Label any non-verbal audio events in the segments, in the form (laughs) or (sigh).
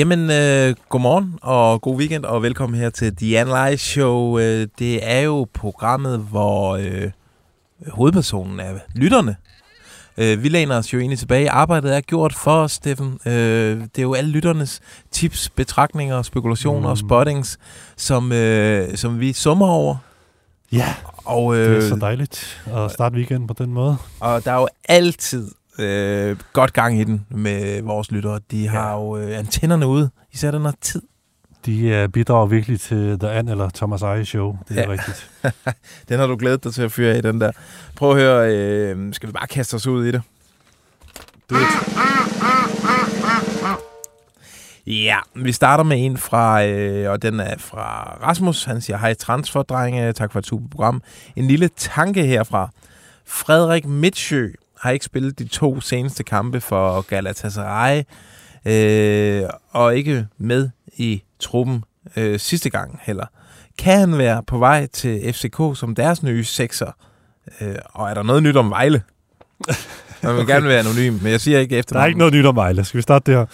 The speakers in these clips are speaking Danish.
Jamen, øh, godmorgen og god weekend, og velkommen her til The Analyze Show. Øh, det er jo programmet, hvor øh, hovedpersonen er lytterne. Øh, vi læner os jo egentlig tilbage. Arbejdet er gjort for os, Steffen. Øh, det er jo alle lytternes tips, betragtninger, spekulationer og Mm. spottings, som, øh, som vi summer over. Ja, Og, det er så dejligt at starte weekenden på den måde. og der er jo altid øh, godt gang i den med vores lyttere. De har jo øh, antennerne ude, især den her tid. De uh, bidrager virkelig til The Ann eller Thomas Eje show. Det er Ja. ja. rigtigt. (laughs) Den har du glædet dig til at fyre i, den der. Prøv at høre, øh, skal vi bare kaste os ud i det? Do it. Ja, vi starter med en fra, øh, og den er fra Rasmus. Han siger, hej transferdrenge, tak for et super program. En lille tanke herfra. Frederik Midtsjø har ikke spillet de to seneste kampe for Galatasaray, øh, og ikke med i truppen øh, sidste gang heller. Kan han være på vej til FCK som deres nye sekser? Øh, og er der noget nyt om Vejle? (laughs) Man vil okay. gerne være anonym, men jeg siger ikke efter. Der er ikke noget nyt om Vejle. Skal vi starte der?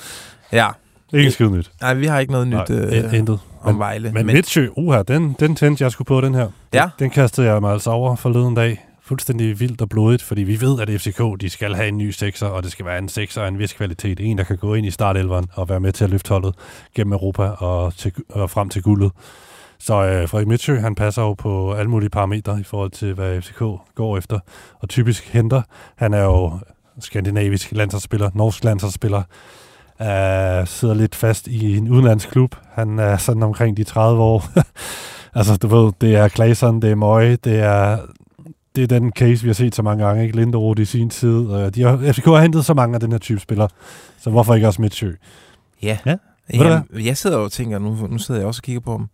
Ja, Ikke skide nyt. nej, vi har ikke noget nyt Nej, øh, intet. om Men, Vejle. men Midtsjø, uha, den, den tændte jeg skulle på, den her. Ja. Den kastede jeg mig altså over forleden dag. Fuldstændig vildt og blodigt, fordi vi ved, at FCK de skal have en ny sekser, og det skal være en sekser af en vis kvalitet. En, der kan gå ind i startelveren og være med til at løfte holdet gennem Europa og, til, og frem til guldet. Så øh, Frederik Midtsjø, han passer jo på alle mulige parametre i forhold til, hvad FCK går efter. Og typisk henter. Han er jo skandinavisk landsholdsspiller, norsk landsholdsspiller, øh, sidder lidt fast i en udenlandsk klub. Han er sådan omkring de 30 år. (laughs) altså, du ved, det er Claesson, det er Møje, det er, det er den case, vi har set så mange gange, ikke? Linderoth i sin tid. Uh, de har, FCK har hentet så mange af den her type spillere, så hvorfor ikke også Midtsjø? Ja. Ja. Jamen, jeg sidder og tænker, nu, nu sidder jeg også og kigger på dem.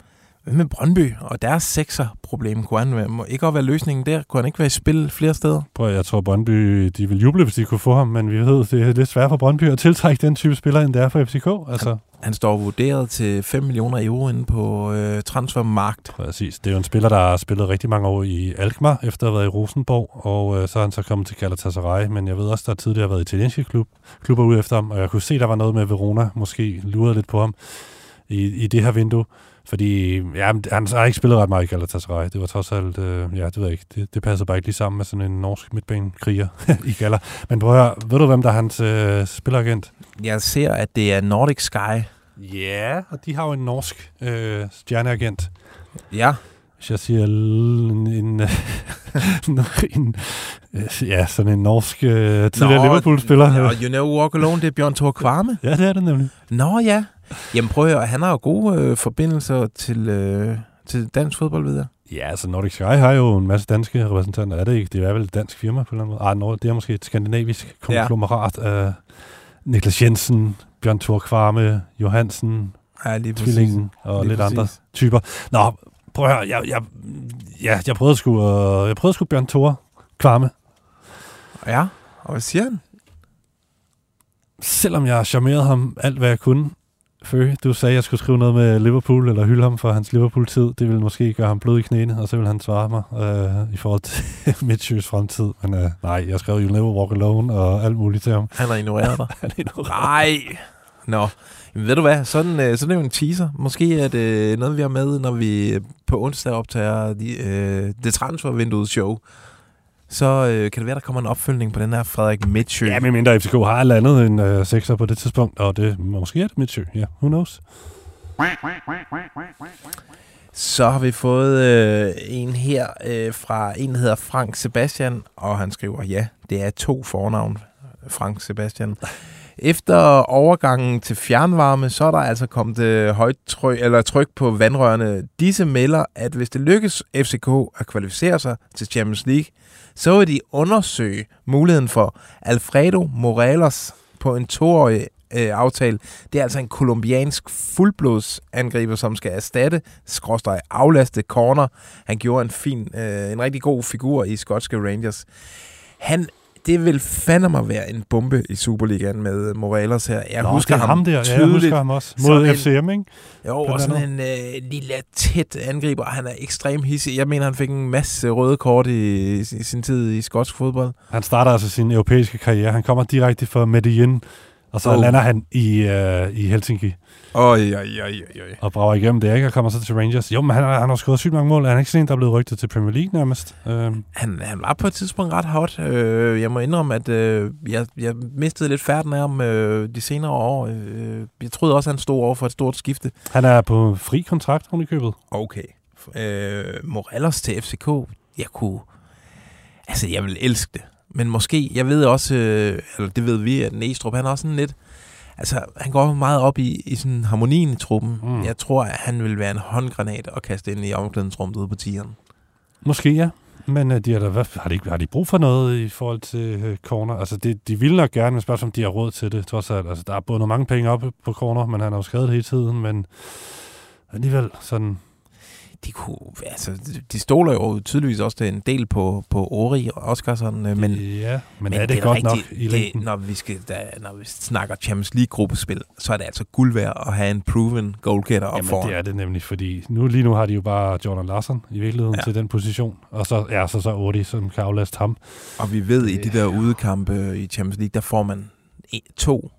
Hvad med Brøndby og deres sekser-problem? Kunne han må ikke også være løsningen der? Kunne han ikke være i spil flere steder? Prøv, jeg tror, Brøndby de vil juble, hvis de kunne få ham, men vi ved, det er lidt svært for Brøndby at tiltrække den type spiller, end det er for FCK. Altså, han står vurderet til 5 millioner euro inde på øh, transfermarkt. Præcis. Det er jo en spiller, der har spillet rigtig mange år i Alkmaar, efter at have været i Rosenborg, og øh, så er han så kommet til Galatasaray, men jeg ved også, der tidligere har været italienske klub, klubber ude efter ham, og jeg kunne se, der var noget med Verona, måske lurede lidt på ham i, i det her vindue, fordi ja, han har ikke spillet ret meget i Galatasaray. Det var trods alt, øh, ja, det ved jeg ikke, det, det passer bare ikke lige sammen med sådan en norsk midtbanekriger (laughs) i Gala. Men prøv at høre, ved du, hvem der er hans øh, spilleragent? Jeg ser, at det er Nordic Sky. Ja, yeah. og de har jo en norsk øh, stjerneagent. Ja, Hvis jeg siger en, (laughs) en, en øh, ja, sådan en norsk øh, tidligere Liverpool-spiller. Nå, you know walk alone, det er Bjørn Thor Kvarme. Ja, det er det nemlig. Nå ja. Jamen prøv at høre, han har jo gode øh, forbindelser til, øh, til dansk fodbold, ved jeg. Ja, altså Nordic Sky har jo en masse danske repræsentanter. Er det ikke? Det er vel et dansk firma på en eller anden måde. Ah, Nord, det er måske et skandinavisk Ja. konglomerat af Niklas Jensen, Bjørn Thor Kvarme, Johansen, Ja, lige. Tvillingen og Lige lidt præcis. andre typer. Nå, prøv at høre. Jeg, jeg, ja, jeg prøvede sgu, uh, jeg prøvede sgu Bjørn Thor Kvarme. Ja, og hvad siger han? selvom jeg charmerede ham alt, hvad jeg kunne, Føge, du sagde, at jeg skulle skrive noget med Liverpool, eller hylde ham for hans Liverpool-tid. Det ville måske gøre ham blød i knæene, og så ville han svare mig øh, i forhold til (laughs) Midtjøs fremtid. Men øh, nej, jeg skrev You'll Never Walk Alone og alt muligt til ham. Han har ignoreret dig. (laughs) Han er endnu Nej. Nå, Jamen, ved du hvad? Sådan, øh, sådan er jo en teaser. Måske er det noget, vi har med, når vi på onsdag optager de, øh, det transfervinduet show. Så øh, kan det være, der kommer en opfølgning på den her Frederik Midtsjø. Ja, men mindre FCK har landet en øh, sekser på det tidspunkt, og det måske er det Midtjø. Ja, who knows? Så har vi fået øh, en her øh, fra en, der hedder Frank Sebastian, og han skriver, ja, det er to fornavn, Frank Sebastian. Efter overgangen til fjernvarme, så er der altså kommet øh, højt tryk, eller tryk på vandrørene. Disse melder, at hvis det lykkes FCK at kvalificere sig til Champions League, så vil de undersøge muligheden for Alfredo Morales på en toårig øh, aftale. Det er altså en kolumbiansk fuldblodsangriber, som skal erstatte, skråstrej aflaste corner. Han gjorde en fin, øh, en rigtig god figur i skotske Rangers. Han det vil fandme mig være en bombe i Superligaen med Morales her. Jeg Nå, husker det er ham, ham der. Ja, jeg tydeligt. husker ham også. Mod en- FCM, ikke? Jo, og sådan en øh, lille tæt angriber. Han er ekstrem hissig. Jeg mener, han fik en masse røde kort i, i sin tid i skotsk fodbold. Han starter altså sin europæiske karriere. Han kommer direkte fra Medellin, og så Oh. lander han i, øh, i Helsinki Oj, oj, oj, oj, og brager igennem det, ikke? Og kommer så til Rangers. Jo, men han, han har scoret sygt mange mål. Er han ikke sådan en, der er blevet rygtet til Premier League nærmest? Øhm, Han, han var på et tidspunkt ret hot. Øh, jeg må indrømme, at øh, jeg, jeg mistede lidt færden af ham øh, de senere år. Øh, jeg troede også, han stod over for et stort skifte. han er på fri kontrakt, hun i købet. Okay. Øh, Morales til FCK, jeg kunne... Altså, jeg vil elske det. Men måske, jeg ved også, øh, eller det ved vi, at Næstrup, han er også sådan lidt... Altså, han går meget op i, i sådan harmonien i truppen. Mm. Jeg tror, at han vil være en håndgranat at kaste ind i omklædningsrummet ude på tieren. Måske, ja. Men øh, de har, da, hvad, har, de, har de brug for noget i forhold til øh, corner? Altså, det, de vil nok gerne, men spørgsmålet om de har råd til det, trods alt. Altså, der er bundet mange penge op på corner, men han har jo skadet hele tiden, men alligevel sådan... De, kunne, altså, de stoler jo tydeligvis også en del på, på Ori og Oskarsson, øh, men, ja, men, men er det, det det godt rigtigt, nok i det, længden? når, vi skal, da, når vi snakker Champions League-gruppespil, så er det altså guld værd at have en proven goalgetter op Jamen, foran. det er det nemlig, fordi nu, lige nu har de jo bare Jordan Larsen i virkeligheden Ja. til den position, og så er ja, så, så Odi, som kan aflaste ham. Og vi ved, i Det- de der udekampe i Champions League, der får man to,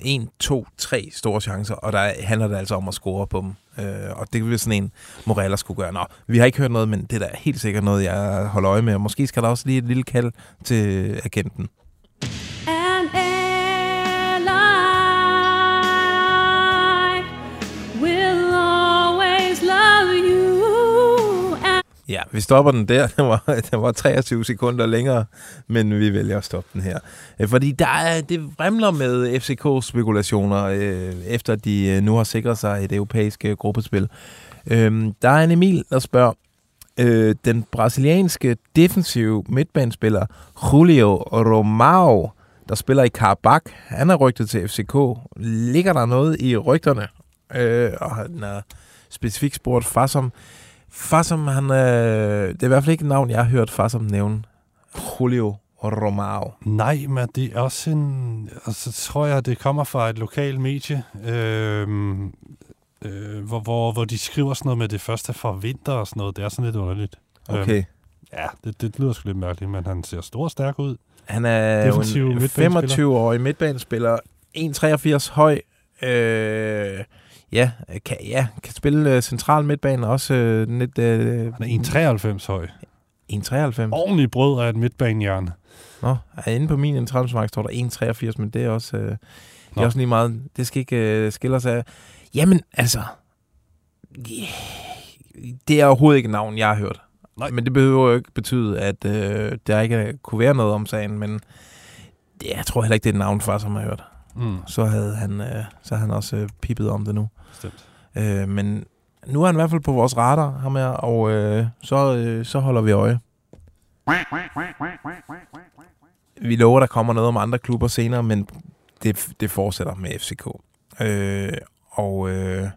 en, to, tre store chancer, og der handler det altså om at score på dem. Øh, og det vil sådan en Morella skulle gøre. Nå, vi har ikke hørt noget, men det er da helt sikkert noget, jeg holder øje med. Og måske skal der også lige et lille kald til agenten. Ja, vi stopper den der. (laughs) Den var, den var 23 sekunder længere, men vi vælger at stoppe den her. Øh, fordi der er, det vrimler med FCK-spekulationer, øh, efter de øh, nu har sikret sig et europæisk øh, gruppespil. Øhm, der er en Emil, der spørger, øh, den brasilianske defensive midtbanespiller Julio Romao, der spiller i Karabakh, han er rygtet til FCK. Ligger der noget i rygterne? Øh, og han er specifikt spurgt Fassom. Fassom, han, øh, det er i hvert fald ikke et navn, jeg har hørt Fassom nævne. Julio Romao. Nej, men det er også en... Altså, så tror jeg, det kommer fra et lokalt medie, øh, øh, hvor, hvor, hvor de skriver sådan noget med det første fra vinter og sådan noget. Det er sådan lidt underligt. Okay. Øhm, ja, det, det lyder sgu lidt mærkeligt, men han ser stor og stærk ud. Han er jo Defensiv en midtbanespiller. 25-årig midtbanespiller, 1,83 høj. Øh, ja, kan, ja, kan spille øh, central midtbane, også øh, lidt... Øh, Han er 1,93 høj. 1,93. Ordentlig brød af et midtbanehjern. Nå, er inde på min transfermark står der 1,83, men det er også, øh, det er Nå. også lige meget. Det skal ikke øh, skille os af. Jamen, altså... Yeah, det er overhovedet ikke et navn, jeg har hørt. Nej. Men det behøver jo ikke betyde, at øh, der ikke kunne være noget om sagen, men det, jeg tror heller ikke, det er et navn for, som har hørt. Mm, Så havde han, øh, så havde han også øh, pippet om det nu. bestemt. Øh, men nu er han i hvert fald på vores radar, ham her, og øh, så, øh, så holder vi øje. Vi lover, der kommer noget om andre klubber senere, men det, det fortsætter med FCK. Øh, og øh,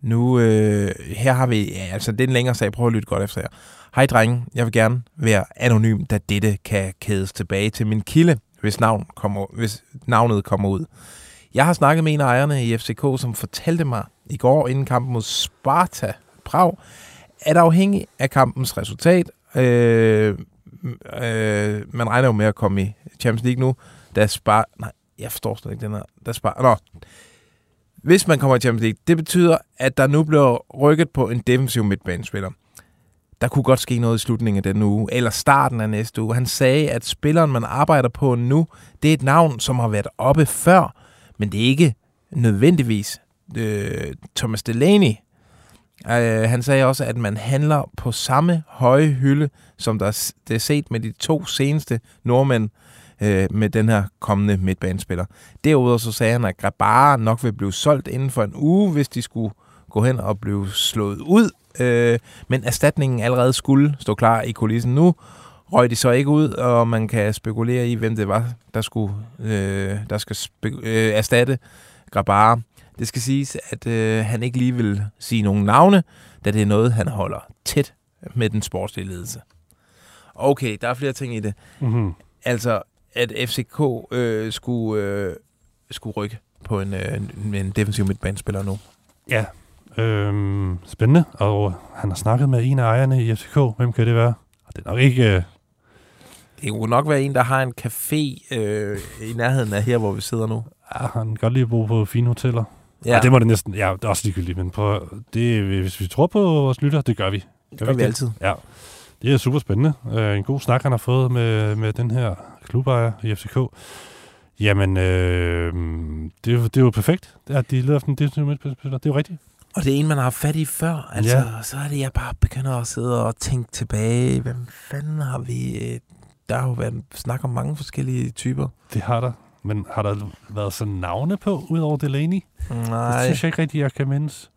nu, øh, her har vi, ja, altså det er en længere sag, prøv at lytte godt efter her. Hej drenge, jeg vil gerne være anonym, da dette kan kædes tilbage til min kilde, hvis, navn kommer, hvis navnet kommer ud. Jeg har snakket med en af ejerne i FCK, som fortalte mig i går inden kampen mod Sparta Prag, at afhængig af kampens resultat, øh, øh, man regner jo med at komme i Champions League nu, da Sparta... Nej, jeg forstår slet ikke den her. Da Sparta... Nå. Hvis man kommer i Champions League, det betyder, at der nu bliver rykket på en defensiv midtbanespiller. Der kunne godt ske noget i slutningen af den uge, eller starten af næste uge. Han sagde, at spilleren, man arbejder på nu, det er et navn, som har været oppe før, men det er ikke nødvendigvis øh, Thomas Delaney. Øh, han sagde også, at man handler på samme høje hylde, som der det er set med de to seneste nordmænd øh, med den her kommende midtbanespiller. Derudover så sagde han, at Grabara nok vil blive solgt inden for en uge, hvis de skulle gå hen og blive slået ud. Øh, men erstatningen allerede skulle stå klar i kulissen nu. røg de så ikke ud, og man kan spekulere i, hvem det var, der skulle øh, der skal øh, erstatte Grabara. Det skal siges, at øh, han ikke lige vil sige nogen navne, da det er noget, han holder tæt med den sportslige ledelse. Okay, der er flere ting i det. Mm-hmm. Altså, at FCK øh, skulle, øh, skulle rykke på en, øh, en defensiv midtbanespiller nu. Ja, øhm, spændende. Og han har snakket med en af ejerne i FCK. Hvem kan det være? Og det er nok ikke... Øh, Det kunne nok være en, der har en café øh, i nærheden af her, hvor vi sidder nu. ja, han kan godt lide at bo på fine hoteller. Ja. Ja, det må det næsten... Ja, det er også ligegyldigt, men på, det, hvis vi tror på vores lytter, det gør vi. det gør vi det? altid. Ja, det er super spændende. Uh, en god snak, han har fået med, med den her klubejer i FCK. Jamen, øh, det, er jo, det er jo perfekt, at de leder efter en defensiv midtbanespiller. Det er jo rigtigt. Og det er en, man har haft fat i før. Altså, Ja. så er det, jeg bare begynder at sidde og tænke tilbage. Hvem fanden har vi... øh, Der har jo været snak om mange forskellige typer. Det har der. Men har der været sådan navne på, udover Delaney? Det Nej, synes jeg ikke rigtig, jeg kan mindes.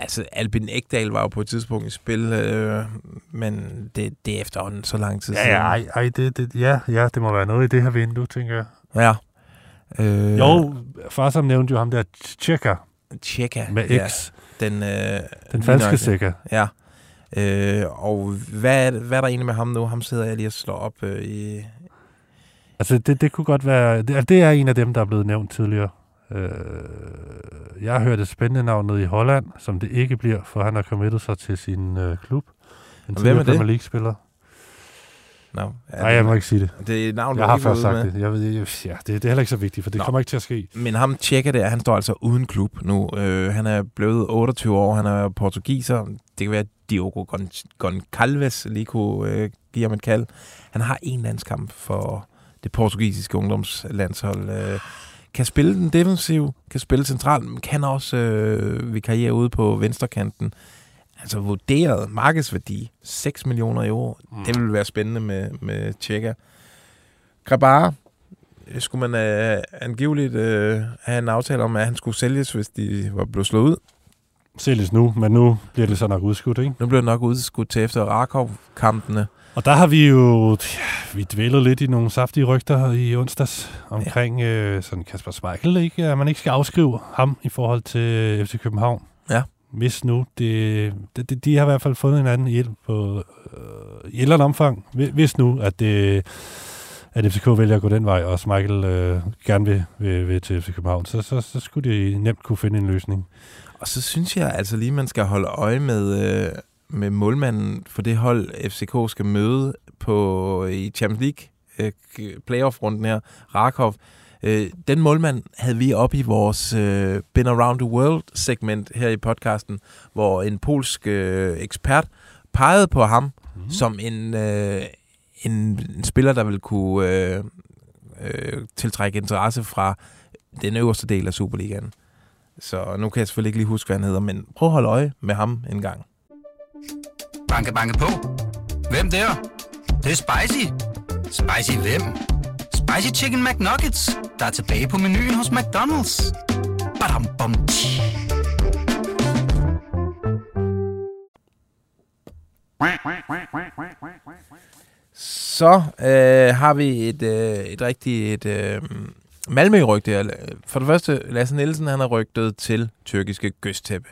altså Albin Ekdal var jo på et tidspunkt i spil, øh, men det, det er efterhånden så lang tid Ja, ja, ej, ej det, det, ja, ja, det må være noget i det her vindue, tænker jeg. Ja. Øh, Jo, far som nævnte jo ham der Tjekker Tjekka. med ja, X. den, øh, Den falske sikker. Ja. Øh, og hvad hvad er der egentlig med ham nu? Ham sidder jeg lige og slår op øh, i... Altså, det, det kunne godt være... Det, altså, det er en af dem, der er blevet nævnt tidligere. Øh, jeg har hørt et spændende navn nede i Holland, som det ikke bliver, for han har committet sig til sin øh, klub. En hvem er det? Premier League-spiller. No, Nej, jeg må ikke sige det. Det er navn, Jeg har først sagt med. det. Jeg ved, jeg, ja, det. Det er heller ikke så vigtigt, for det Nå. kommer ikke til at ske. Men ham tjekker der, han står altså uden klub nu. Øh, han er blevet 28 år, han er portugiser. Det kan være, at Diogo Gon- Goncalves lige kunne øh, give ham et kald. Han har en landskamp for det portugisiske ungdomslandshold. Øh, kan spille den defensiv, kan spille centralt, men kan også øh, vikariere ude på venstrekanten. Altså vurderet markedsværdi, 6 millioner euro. Mm. Det ville være spændende med, med Tjekker. Grabara, øh, skulle man øh, angiveligt øh, have en aftale om, at han skulle sælges, hvis de var blevet slået ud. Sælges nu, men nu bliver det så nok udskudt, ikke? Nu blev det nok udskudt til efter Rakov-kampene. Og der har vi jo, ja, vi dvælet lidt i nogle saftige rygter i onsdags omkring ja. øh, sådan Kasper Schmeichel, ikke? at man ikke skal afskrive ham i forhold til FC København. Ja. Hvis nu, det, de, de har i hvert fald fundet en anden hjælp på øh, i et eller andet omfang. Hvis nu, at, det, at FCK vælger at gå den vej, og Michael øh, gerne vil, vil, vil til FC København, så, så, så skulle de nemt kunne finde en løsning. Og så synes jeg altså lige, man skal holde øje med, øh, med målmanden for det hold, FCK skal møde på øh, i Champions League øh, playoff-runden her, Rakov. Øh, den målmand havde vi op i vores øh, Been Around the World-segment her i podcasten, hvor en polsk øh, ekspert pegede på ham mm. som en, øh, en, en spiller, der vil kunne øh, øh, tiltrække interesse fra den øverste del af Superligaen. Så nu kan jeg selvfølgelig ikke lige huske, hvad han hedder, men prøv at holde øje med ham en gang. Banke, banke på. Hvem der? Det, det er spicy. Spicy hvem? Spicy Chicken McNuggets, der er tilbage på menuen hos McDonald's. Badum, bom, tji. Så øh, har vi et, øh, et rigtigt et, øh, Malmø-rygte. For det første, Lasse Nielsen han har rygtet til tyrkiske gøsttæppe.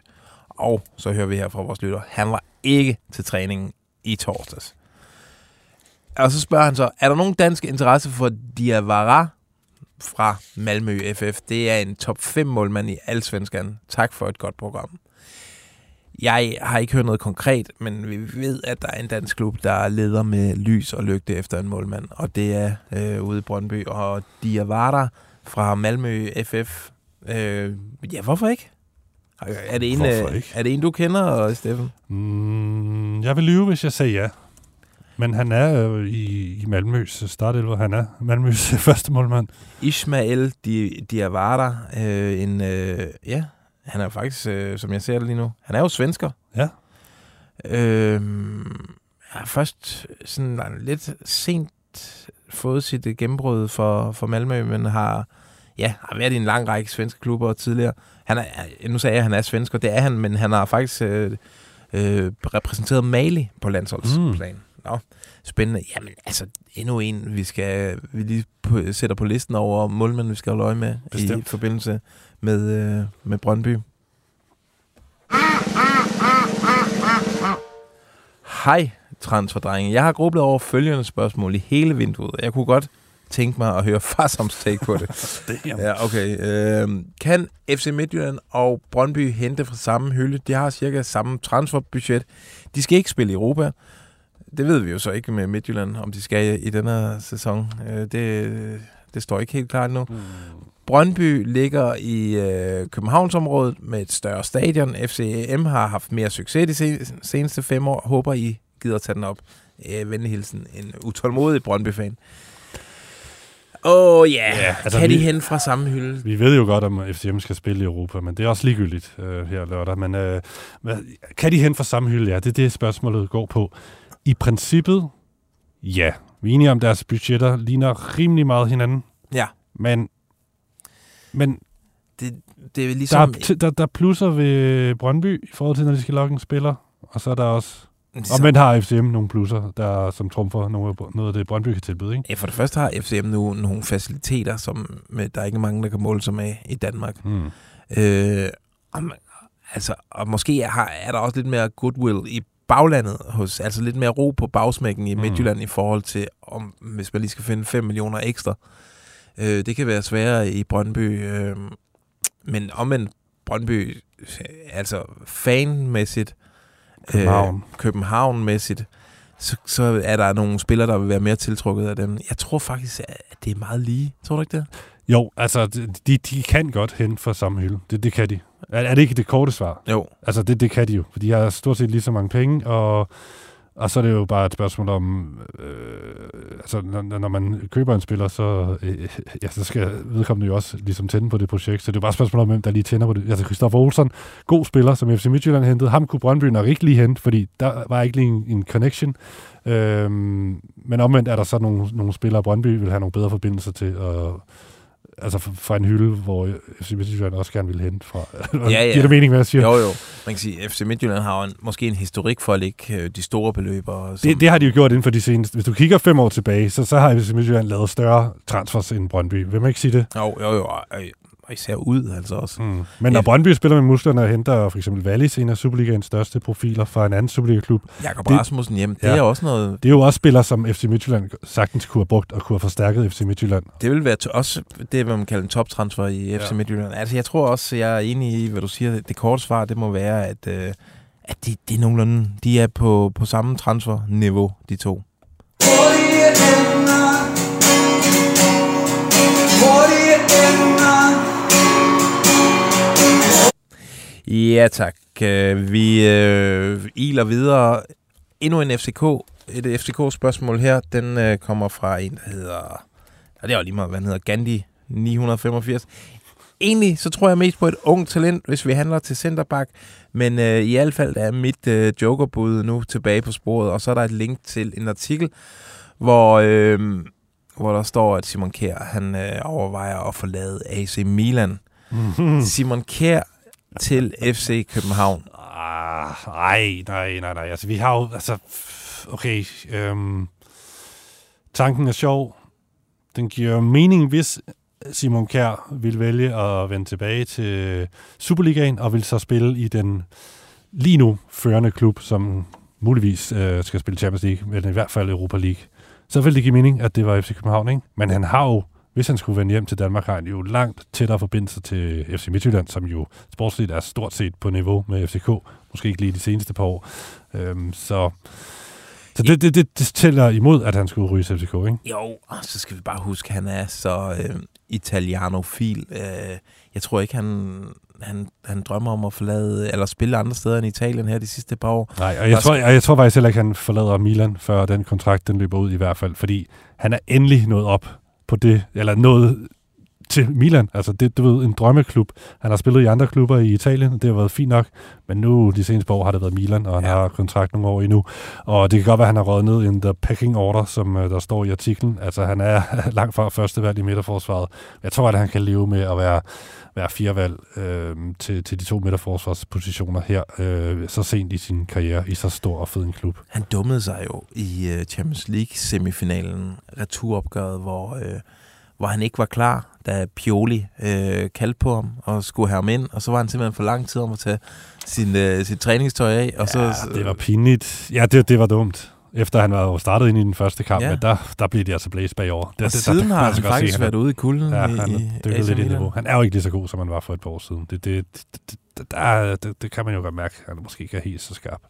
Og så hører vi her fra vores lytter, han var ikke til træningen i torsdags. Og så spørger han så, er der nogen dansk interesse for Diawara fra Malmø FF? Det er en top 5 målmand i Allsvenskan. Tak for et godt program. Jeg har ikke hørt noget konkret, men vi ved, at der er en dansk klub, der leder med lys og lygte efter en målmand, og det er øh, ude i Brøndby. Og Diawara fra Malmø FF. Øh, ja, hvorfor ikke? Er det, en, øh, er det en, du kender, Steffen? Mm, jeg vil lyve, hvis jeg siger ja. Men han er øh, i, i Malmøs startelver. Han er Malmøs (laughs) første målmand. Ismael Di, Diawara, øh, en, øh, ja, han er faktisk, øh, som jeg ser det lige nu, han er jo svensker. Ja. Øh, har først sådan lidt sent fået sit øh, gennembrud for, for Malmø, men har, ja, har været i en lang række svenske klubber tidligere. Han er, nu sagde jeg, at han er svensker, det er han, men han har faktisk øh, øh, repræsenteret Mali på landsholdsplan. Mm. Nå, spændende. Jamen, altså, endnu en, vi skal vi lige på, sætter på listen over målmænd, vi skal holde øje med Bestemt. i forbindelse med, øh, med Brøndby. Hej, transferdrenge. Jeg har grublet over følgende spørgsmål i hele vinduet. Jeg kunne godt tænke mig at høre (laughs) Farsams take på det. (laughs) Det. Ja, okay. Øh, kan FC Midtjylland og Brøndby hente fra samme hylde? De har cirka samme transferbudget. De skal ikke spille i Europa. Det ved vi jo så ikke med Midtjylland, om de skal i denne sæson. Øh, det, det står ikke helt klart nu. Mm. Brøndby ligger i øh, Københavnsområdet med et større stadion. FCM har haft mere succes de sen- seneste fem år. Håber, I gider tage den op. Øh, venlig hilsen. En utålmodig Brøndby-fan. Åh oh, yeah. Ja, altså, kan de vi- hen fra samme hylde? Vi ved jo godt, om FCM skal spille i Europa, men det er også ligegyldigt øh, her lørdag. Men øh, kan de hen fra samme hylde? Ja, det er det, spørgsmålet går på. I princippet, ja. Vi er enige om, deres budgetter ligner rimelig meget hinanden. Ja. Men, men Det, det er der, ligesom... er, der, der er plusser ved Brøndby i forhold til, når de skal lokke en spiller. Og så er der også... ligesom Omvendt har FCM nogle plusser, der som trumfer noget, af- noget af det, Brøndby kan tilbyde. Ikke? Ja, for det første har FCM nu nogle faciliteter, som med, der er ikke mange, der kan måle sig med i Danmark. Mm. Øh, om, altså, og måske har, er der også lidt mere goodwill i baglandet, hos, altså lidt mere ro på bagsmækken i Mm. Midtjylland i forhold til, om, hvis man lige skal finde 5 millioner ekstra. Øh, det kan være sværere i Brøndby, øh, men omvendt Brøndby, øh, altså fanmæssigt, København. øh, København-mæssigt, så, så er der nogle spillere, der vil være mere tiltrukket af dem. Jeg tror faktisk, at det er meget lige. Tror du ikke det? Jo, altså, de, de kan godt hen for samme hylde. Det, det kan de. Er, er det ikke det korte svar? Jo. Altså, det, det kan de jo. For de har stort set lige så mange penge, og, og så er det jo bare et spørgsmål om, øh, altså, når, når man køber en spiller, så, øh, ja, så skal vedkommende jo også ligesom tænde på det projekt. Så det er jo bare et spørgsmål om, hvem der lige tænder på det. Altså, Christoffer Olsen, god spiller, som FC Midtjylland hentede. Ham kunne Brøndby nok ikke lige hente, fordi der var ikke lige en, en connection. Øhm, men omvendt er der så nogle, nogle spillere, Brøndby vil have nogle bedre forbindelser til, og, altså fra en hylde, hvor FC Midtjylland også gerne vil hente fra. Ja, (laughs) ja. Giver det mening, hvad jeg siger? Jo, jo. Man kan sige, at FC Midtjylland har en, måske en historik for at lægge øh, de store beløber. Som, Det, det har de jo gjort inden for de seneste. Hvis du kigger fem år tilbage, så, så har FC Midtjylland lavet større transfers end Brøndby. Vil man ikke sige det? Jo, jo, jo. Og, især ud, altså også. Mm. Men når Ja. Brøndby spiller med musklerne og henter for eksempel Wallis, en af Superligaens største profiler fra en anden Superliga-klub, Jakob Det- Rasmussen hjem, det Ja. er også noget... det er jo også spillere, som FC Midtjylland sagtens kunne have brugt og kunne have forstærket FC Midtjylland. Det vil være to, også det, hvad man kalder en toptransfer i FC Ja. Midtjylland. Altså, jeg tror også, jeg er enig i, hvad du siger. Det korte svar, det må være, at, øh, at de, de er nogenlunde... De er på, på samme transferniveau, de to. Ja, tak. Øh, Vi øh, iler videre. Endnu en FCK. Et FCK-spørgsmål her. Den øh, kommer fra en, der hedder... Ja, det er jo lige meget, hvad han hedder. Gandhi 985. Egentlig så tror jeg mest på et ung talent, hvis vi handler til centerback. Men øh, i hvert fald er mit øh, jokerbud nu tilbage på sporet. Og så er der et link til en artikel, hvor, øh, hvor der står, at Simon Kjær han øh, overvejer at forlade AC Milan. Mm. (laughs) Simon Kjær til FC København. Ah, nej, nej, nej, nej. Altså, vi har jo, altså, okay, øhm, tanken er sjov. Den giver mening, hvis Simon Kjær vil vælge at vende tilbage til Superligaen, og vil så spille i den lige nu førende klub, som muligvis øh, skal spille Champions League, men i hvert fald Europa League. Så vil det give mening, at det var FC København, ikke? Men han har jo, hvis han skulle vende hjem til Danmark, har han jo langt tættere forbindelse til FC Midtjylland, som jo sportsligt er stort set på niveau med FCK. Måske ikke lige de seneste par år. Øhm, så så det, det, det, det tæller imod, at han skulle ryge til FCK, ikke? Jo, og så skal vi bare huske, at han er så øh, italianofil. Øh, jeg tror ikke, han, han, han drømmer om at forlade, eller spille andre steder end Italien her de sidste par år. Nej, og jeg, tror, jeg, jeg tror faktisk heller ikke, han forlader Milan, før den kontrakt den løber ud i hvert fald, fordi han er endelig nået op på det, eller noget til Milan. Altså, det du ved, en drømmeklub. Han har spillet i andre klubber i Italien, det har været fint nok, men nu de seneste år har det været Milan, og han Ja. har kontrakt nogle år endnu. Og det kan godt være, at han har røget ned i the pecking order, som øh, der står i artiklen. Altså, han er (laughs) langt fra første valg i midterforsvaret. Jeg tror, at han kan leve med at være, være firevalg øh, til, til de to midterforsvarspositioner her, øh, så sent i sin karriere, i så stor og fed en klub. Han dummede sig jo i øh, Champions League-semifinalen, returopgøret, hvor, øh, hvor han ikke var klar, da Pioli øh, kaldte på ham og skulle have ham ind, og så var han simpelthen for lang tid om at tage sin, øh, sit træningstøj af. Og så, ja, det var pinligt. Ja, det, det var dumt. Efter han var jo startet ind i den første kamp, Ja. men der, der blev de altså blæst bagover. Det, og siden har han faktisk været ude i kulden Ja, han i er dykket lidt i niveau. Han er jo ikke lige så god, som han var for et par år siden. Det, det, det, det, det, der, det, det kan man jo godt mærke, han måske ikke er helt så skarp.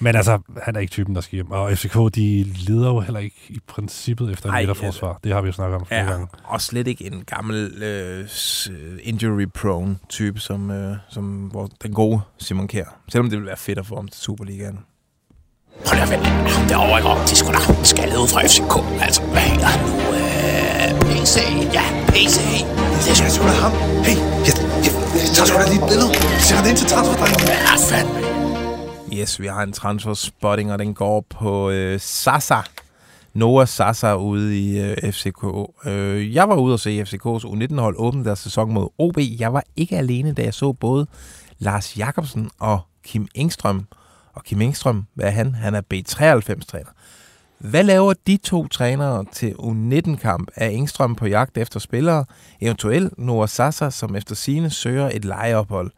Men altså, han er ikke typen, der skal hjem. Og FCK, de leder jo heller ikke i princippet efter en Ej, midterforsvar. Det har vi jo snakket om flere Ja, gange. og slet ikke en gammel øh, s- injury-prone type, som, øh, som hvor den gode Simon Kjær. Selvom det ville være fedt at få ham til Superligaen. Prøv lige at vente. Ham derovre, ikke? Det er sgu da skaldet ud fra FCK. Altså, hvad hedder han nu? Øh, PC. Ja, PC. Det er sgu da ham. Hey, jeg, jeg, jeg tager sgu da lige et billede. Sætter det ind til transferdrengen. Ja, fandme. Yes, vi har en transfer-spotting, og den går på øh, Sasa. Noah Sasa ude i øh, FCK. Øh, jeg var ude og se FCK's U19-hold åbne deres sæson mod OB. Jeg var ikke alene, da jeg så både Lars Jakobsen og Kim Engstrøm. Og Kim Engstrøm, hvad er han? Han er B93-træner. Hvad laver de to trænere til U19-kamp? Er Engstrøm på jagt efter spillere? Eventuelt Noah Sasa, som efter sine søger et lejeophold.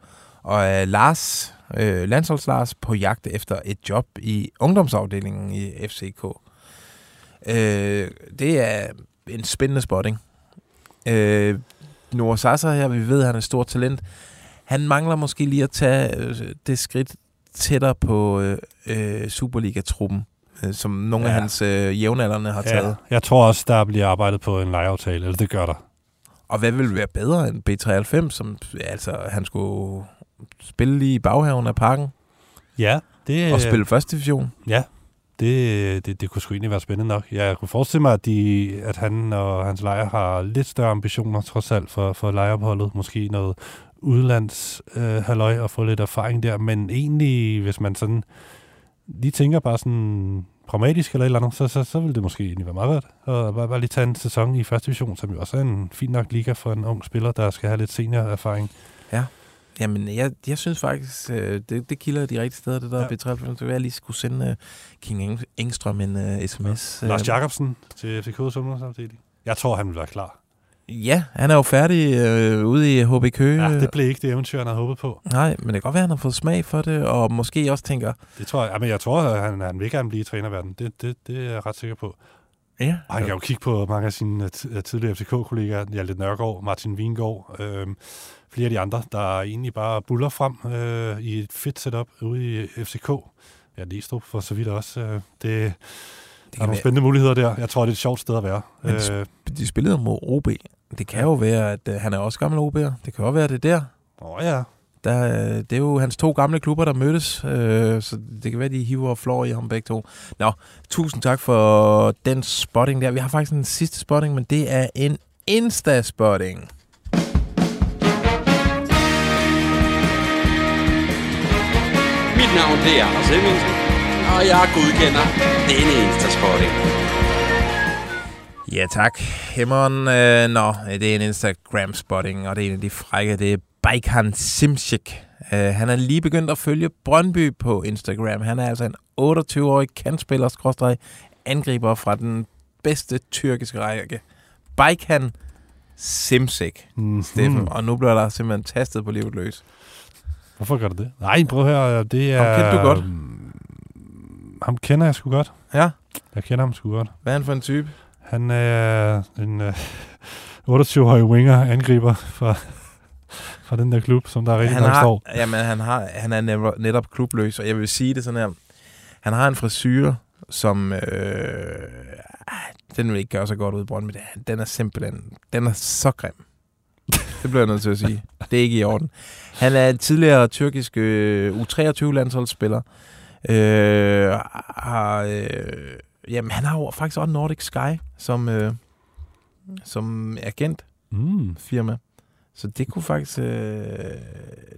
Og øh, Lars, øh, landsholds Lars, på jagt efter et job i ungdomsafdelingen i FCK. Øh, det er en spændende spotting. Øh, Noah Sasa her, vi ved, at han er et stort talent. Han mangler måske lige at tage øh, det skridt tættere på øh, øh, Superliga-truppen, øh, som nogle ja. af hans øh, jævnaldrende har taget. Ja, jeg tror også, der bliver arbejdet på en lejeaftale, eller det gør der. Og hvad ville være bedre end B93, som altså, han skulle spille lige i baghaven af parken Ja, det, og spille første division? Ja, det, det, det kunne sgu egentlig være spændende nok. Jeg kunne forestille mig, at, de, at han og hans lejer har lidt større ambitioner, trods alt, for, for lejeopholdet. Måske noget udlands øh, halløj og få lidt erfaring der. Men egentlig, hvis man sådan lige tænker bare sådan pragmatisk eller et eller andet, så, så, så ville det måske egentlig være meget godt. Og bare, bare lige tage en sæson i første division, som jo også er en fin nok liga for en ung spiller, der skal have lidt seniorerfaring. Jamen, jeg, jeg synes faktisk, øh, det, det kilder de rigtige steder, det der Ja. ja. B93. Det jeg lige skulle sende øh, King Eng- Engstrøm en øh, sms. Lars Øh, Jacobsen til FCK's ungdomsafdeling. Jeg tror, han vil være klar. Ja, han er jo færdig øh, ude i HB Køge. Ja, det blev ikke det eventyr, han havde håbet på. Nej, men det kan godt være, at han har fået smag for det, og måske også tænker, Det tror jeg. Men jeg tror, at han, han vil gerne blive i trænerverden. Det, det, det er jeg ret sikker på. Ja, Og han kan jo kigge på mange af sine øh, ti- tidligere FCK-kollegaer, Hjalte Nørgaard, Martin Vingård, øh, flere af de andre, der egentlig bare buller frem øh, i et fedt setup ude i FCK. Ja, Næstrup for så vidt også. Øh, det, det der er nogle være, spændende muligheder der. Jeg tror, det er et sjovt sted at være. Men Øh, de spillede mod OB. Det kan jo være, at øh, han er også gammel OB'er. Det kan jo være, det er der. åh ja, Der, øh, det er jo hans to gamle klubber, der mødtes, øh, så det kan være, de hiver og flår i ham begge to. Nå, tusind tak for den spotting der. Vi har faktisk en sidste spotting, men det er en Insta-spotting. Mit navn det er Anders Hemmingsen, og jeg godkender denne Instaspotting. Ja tak, Hæmmeren. Øh, nå, det er en Instagram-spotting, og det er en af de frække. Det er Bajkan Simcik. Øh, han er lige begyndt at følge Brøndby på Instagram. Han er altså en 28-årig kantspiller, angriber fra den bedste tyrkiske række. Bajkan Simcik, mm, Steffen. Og nu bliver der simpelthen tastet på livet løs. Hvorfor gør du det? Nej, prøv at høre. Det er, Ham kendte du godt? mm, Ham kender jeg sgu godt. Ja, Jeg kender ham sgu godt. hvad er han for en type? Han er en øh, (laughs) 28-årig winger, angriber fra, fra den der klub, som der er rigtig han nok har, står. jamen, han, har, han er never, netop klubløs, og jeg vil sige det sådan her. Han har en frisyr, som... Øh, ej, den vil ikke gøre så godt ud i Brøndby. Den- Den er simpelthen... Den er så grim. Det bliver jeg nødt til at sige. Det er ikke i orden. Han er en tidligere tyrkisk øh, U23-landsholdsspiller. Øh, har, øh, jamen, han har jo faktisk også Nordic Sky som, øh, som agent. Mm. firma. Så det kunne faktisk... Øh,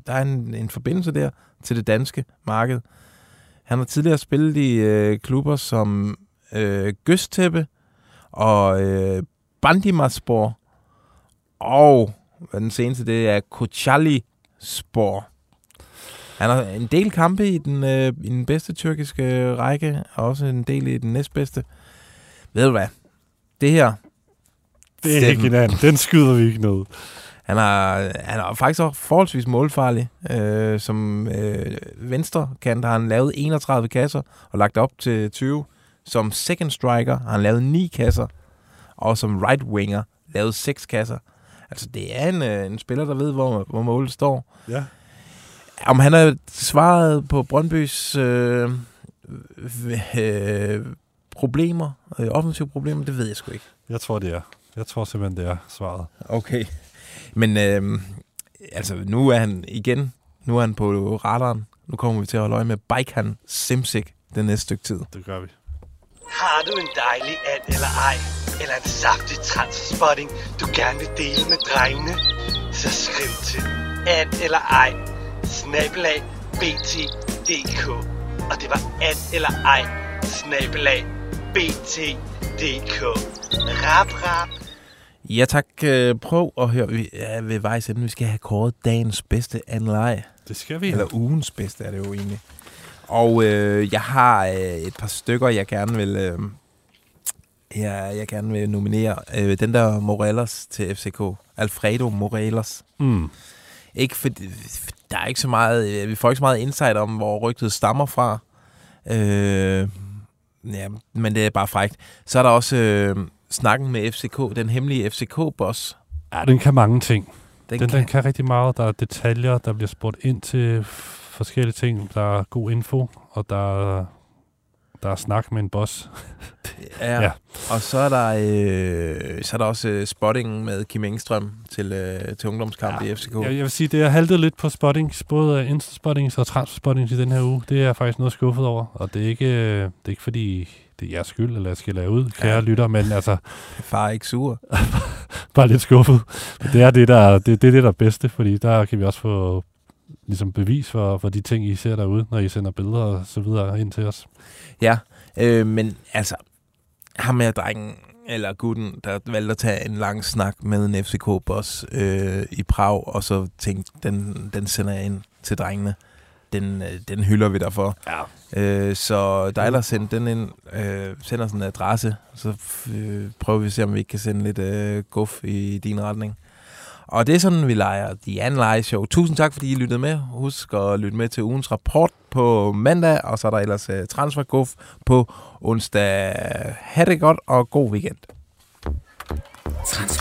der er en, en forbindelse der til det danske marked. Han har tidligere spillet i øh, klubber som øh, Gøstæppe og øh, Bandimaspor. Og hvad den seneste, det er Kochali Spor. Han har en del kampe i den, øh, i den bedste tyrkiske række, og også en del i den næstbedste. Ved du hvad? Det her, Det er Stemmen. ikke hinanden. Den skyder vi ikke noget. Han er, han er faktisk også forholdsvis målfarlig. Øh, som øh, venstre kant har han lavet 31 kasser og lagt op til 20. Som second striker har han lavet 9 kasser. Og som right winger lavet 6 kasser. Altså, det er en, øh, en spiller, der ved, hvor, hvor målet står. Ja. Om han har svaret på Brøndbys øh, øh, problemer, øh, offensive problemer, det ved jeg sgu ikke. Jeg tror, det er. Jeg tror simpelthen, det er svaret. Okay. Men øh, altså, nu er han igen, nu er han på radaren. Nu kommer vi til at holde øje med Baikan Simsik den næste stykke tid. Det gør vi. Har du en dejlig and eller ej, eller en saftig transferspotting, du gerne vil dele med drengene? Så skriv til and eller ej, snabelag bt.dk. Og det var and eller ej, snabelag bt.dk. Rap, rap. Ja tak, øh, prøv at høre vi er ved vejs ende. Vi skal have kåret dagens bedste anleje. Det skal vi. Eller ugens bedste er det jo egentlig. Og øh, jeg har øh, et par stykker, jeg gerne vil, øh, jeg, jeg gerne vil nominere. Øh, den der Morelos til FCK. Alfredo Morelos. Mm. Ikke fordi, der er ikke så meget, øh, vi får ikke så meget insight om, hvor rygtet stammer fra. Øh, ja, men det er bare frækt. Så er der også øh, snakken med FCK, den hemmelige FCK-boss. Ja, den kan mange ting. Den, Den, kan, den kan rigtig meget. Der er detaljer, der bliver spurgt ind til forskellige ting. Der er god info, og der er, der er snak med en boss. (laughs) ja. ja. Og så er der, øh, så er der også øh, spotting med Kim Engstrøm til, øh, til ungdomskamp ja. i FCK. Jeg, jeg vil sige, det er haltet lidt på spottings, både Insta-spottings og transfer-spottings i den her uge. Det er jeg faktisk noget skuffet over, og det er ikke, øh, det er ikke fordi, det er jeres skyld, eller jeg skal lade ud, kære Ja. ja. lytter, men altså, (laughs) Far er ikke sur. (laughs) bare lidt skuffet. Men det er det, der, det, det er det, der er bedste, fordi der kan vi også få ligesom bevis for, for de ting, I ser derude, når I sender billeder og så videre ind til os. Ja, øh, men altså, ham med drengen, eller gutten, der valgte at tage en lang snak med en FCK-boss øh, i Prag, og så tænkte, den, den sender jeg ind til drengene. Den, øh, den hylder vi derfor. Ja. Øh, så dig, der sendte den ind, øh, sender sådan en adresse, så øh, prøver vi at se, om vi ikke kan sende lidt øh, guf i din retning. Og det er sådan, vi leger The Analyze Show. Tusind tak, fordi I lyttede med. Husk at lytte med til ugens rapport på mandag, og så er der ellers uh, transferguf på onsdag. Ha' det godt, og god weekend. Transfervindue.